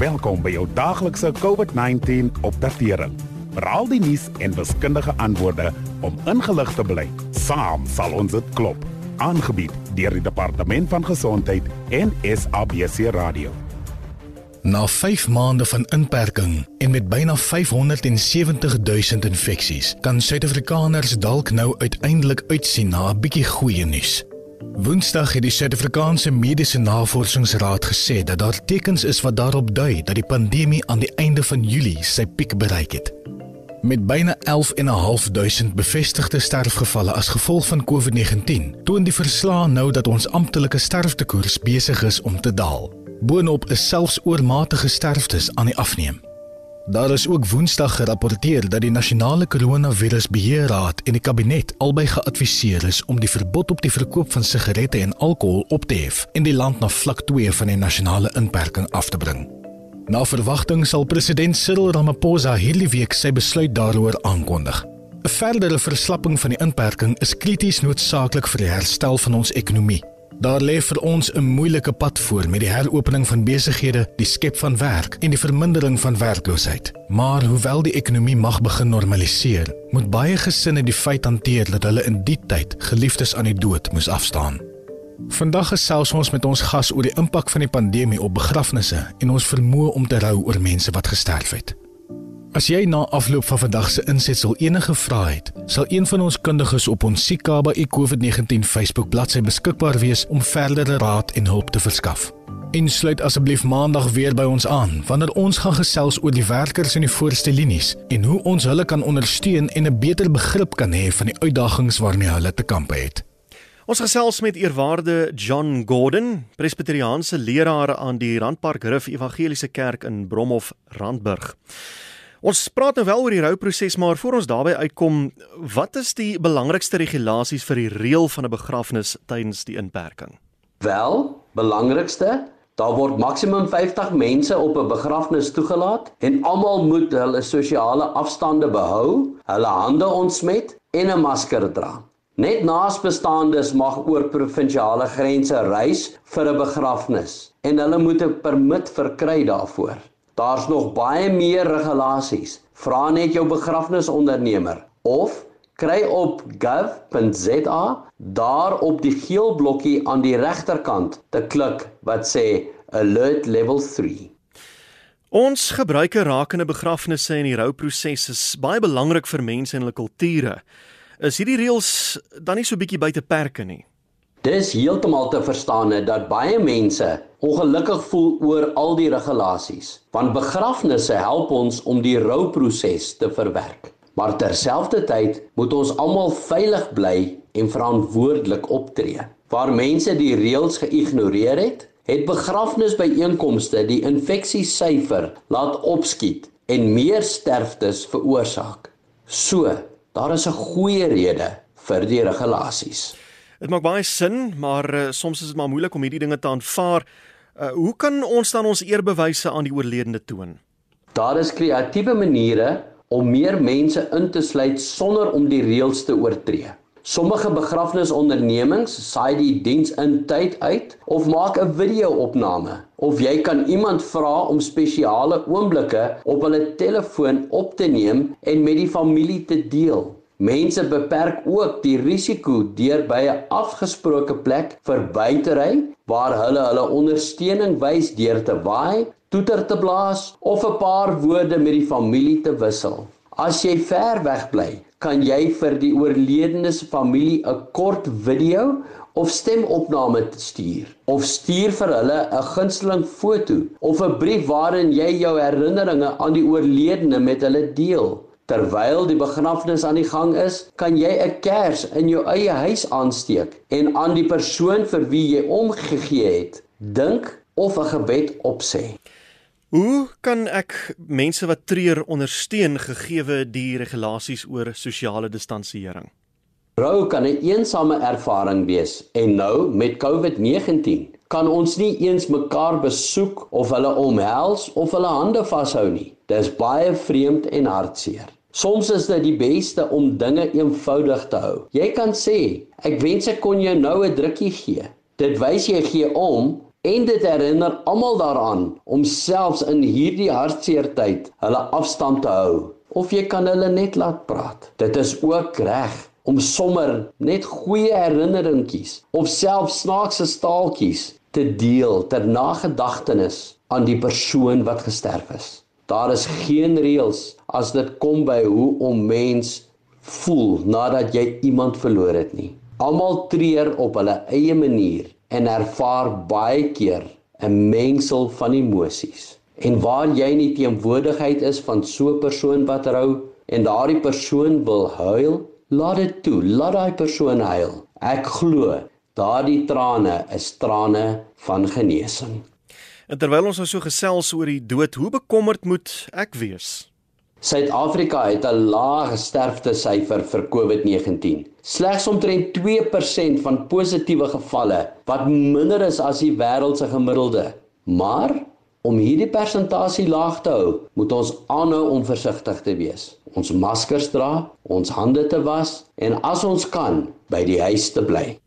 Welkom by jou daaglikse COVID-19 opdatering. Veral die nuus en wiskundige antwoorde om ingelig te bly. Saam sal ons dit klop. Aangebied deur die Departement van Gesondheid en SABC Radio. Na 5 maande van inperking en met byna 570 000 infeksies, kan Suid-Afrikaners dalk nou uiteindelik uitsien na 'n bietjie goeie nuus. Woensdag het die Suid-Afrikaanse Mediese Navorsingsraad gesê dat daar tekens is wat daarop dui dat die pandemie aan die einde van Julie sy piek bereik het. Met byna 11.500 bevestigde sterfgevalle as gevolg van COVID-19, toon die verslae nou dat ons amptelike sterftekoers besig is om te daal. Boonop is selfs oormatige sterftes aan die afneem. Daar is ook Woensdag gerapporteer dat die nasionale koronavirusbeheerraad en die kabinet albei geadviseer is om die verbod op die verkoop van sigarette en alkohol op te hef en die land na vlak 2 van die nasionale inperking af te bring. Na verwagting sal president Cyril Ramaphosa hierdie week sy besluit daaroor aankondig. 'n Verdere verslapping van die inperking is krities noodsaaklik vir die herstel van ons ekonomie. Daar lê vir ons 'n moeilike pad voor met die heropening van besighede, die skep van werk en die vermindering van werkloosheid. Maar hoewel die ekonomie mag begin normaliseer, moet baie gesinne die feit hanteer dat hulle in die tyd geliefdes aan die dood moes afstaan. Vandag gesels ons met ons gas oor die impak van die pandemie op begrafnisse en ons vermoë om te rou oor mense wat gesterf het. As jy na afloop van vandag se insetsel enige vrae het, sal een van ons kundiges op ons Sikaba COVID-19 Facebook bladsy beskikbaar wees om verdere raad en hulp te verskaf. En sluit asseblief maandag weer by ons aan wanneer ons gaan gesels oor die werkers in die voorste linies en hoe ons hulle kan ondersteun en 'n beter begrip kan hê van die uitdagings waarmee hulle te kampe het. Ons gesels met eerwaarde John Gordon, presbiteriaanse leraar aan die Randpark Rif Evangeliese Kerk in Bromhof, Randburg. Ons praat nou wel oor die rouproses, maar voor ons daarby uitkom, wat is die belangrikste regulasies vir die reël van 'n begrafnis tydens die inperking? Wel, belangrikste, daar word maksimum 50 mense op 'n begrafnis toegelaat en almal moet hulle sosiale afstande behou, hulle hande ontsmet en 'n masker dra. Net naasbestaandes mag oor provinsiale grense reis vir 'n begrafnis en hulle moet 'n permit verkry daarvoor. Daar's nog baie meer regulasies. Vra net jou begrafnisondernemer of kry op gov.za daar op die geel blokkie aan die regterkant te klik wat sê alert level 3. Ons gebruike rakende begrafnisse en die rouproses is baie belangrik vir mense en hulle kulture. Is hierdie reëls dan nie so bietjie buite perke nie? Dis heeltemal te verstaan dat baie mense ongelukkig voel oor al die regulasies, want begrafnisse help ons om die rouproses te verwerk. Maar terselfdertyd moet ons almal veilig bly en verantwoordelik optree. Waar mense die reëls geïgnoreer het, het begrafnisbyeenkomste die infeksiesyfer laat opskiet en meer sterftes veroorsaak. So daar is 'n goeie rede vir die regulasies. Dit maak baie sin, maar uh, soms is dit maar moeilik om hierdie dinge te aanvaar. Uh, hoe kan ons dan ons eerbewyse aan die oorledene toon? Daar is kreatiewe maniere om meer mense in te sluit sonder om die reëls te oortree. Sommige begrafnisondernemings saai die diens in tyd uit of maak 'n video-opname of jy kan iemand vra om spesiale oomblikke op hulle telefoon op te neem en met die familie te deel. Mense beperk ook die risiko deur by 'n afgesproke plek verby te ry waar hulle hulle ondersteuning wys deur te waai, toeter te blaas of 'n paar woorde met die familie te wissel. As jy ver weg bly, kan jy vir die oorledene se familie 'n kort video of stemopname stuur of stuur vir hulle 'n gunsteling foto of 'n brief waarin jy jou herinneringe aan die oorledene met hulle deel. Terwyl die begrafnis aan die gang is, kan jy 'n kers in jou eie huis aansteek en aan die persoon vir wie jy omgegee het, dink of 'n gebed opsê. Hoe kan ek mense wat treur ondersteun gegeewe die regulasies oor sosiale distansiering? Rou kan 'n een eensame ervaring wees en nou met COVID-19 kan ons nie eens mekaar besoek of hulle omhels of hulle hande vashou nie. Dis baie vreemd en hartseer. Soms is dit die beste om dinge eenvoudig te hou. Jy kan sê, ek wens ek kon jou nou 'n drukkie gee. Dit wys jy gee om En dit herinner almal daaraan om selfs in hierdie hartseer tyd hulle afstand te hou. Of jy kan hulle net laat praat. Dit is ook reg om sommer net goeie herinneringkies of selfs snaakse staaltjies te deel ter nagedagtenis aan die persoon wat gesterf is. Daar is geen reëls as dit kom by hoe om mens voel nadat jy iemand verloor het nie. Almal treur op hulle eie manier en ervaar baie keer 'n mengsel van emosies. En waar jy nie teenwoordigheid is van so 'n persoon wat rou en daardie persoon wil huil, laat dit toe, laat daai persoon huil. Ek glo daardie trane is trane van genesing. En terwyl ons nou so gesels oor die dood, hoe bekommerd moet ek wees? Suid-Afrika het 'n lae sterftesyfer vir COVID-19. Slegs omtrent 2% van positiewe gevalle wat minder is as die wêreld se gemiddelde. Maar om hierdie persentasie laag te hou, moet ons aanhou om versigtig te wees. Ons maskers dra, ons hande te was en as ons kan, by die huis te bly.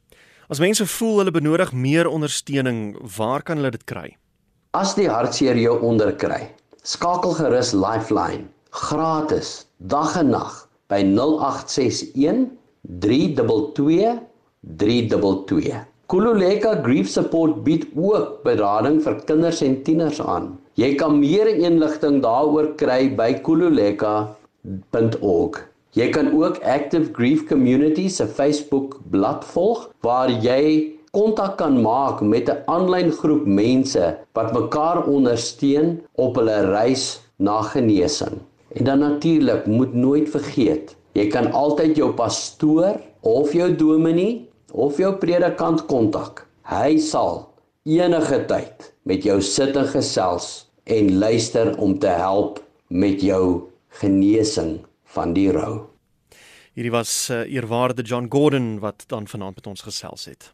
As mense voel hulle benodig meer ondersteuning, waar kan hulle dit kry? As die hartseer jou onderkry, skakel gerus Lifeline gratis dag en nag by 0861 322 322. Kululeka Grief Support bied ook berading vir kinders en tieners aan. Jy kan meer inligting daaroor kry by kululeka.org. Jy kan ook Active Grief Community se Facebook bladsy volg waar jy kontak kan maak met 'n aanlyn groep mense wat mekaar ondersteun op hulle reis na genesing. En dan natuurlik moet nooit vergeet, jy kan altyd jou pastoor of jou dominee of jou predikant kontak. Hy sal enige tyd met jou sit en gesels en luister om te help met jou genesing van die rou. Hierdie was uh, eerwaarde John Gordon wat dan vanaand met ons gesels het.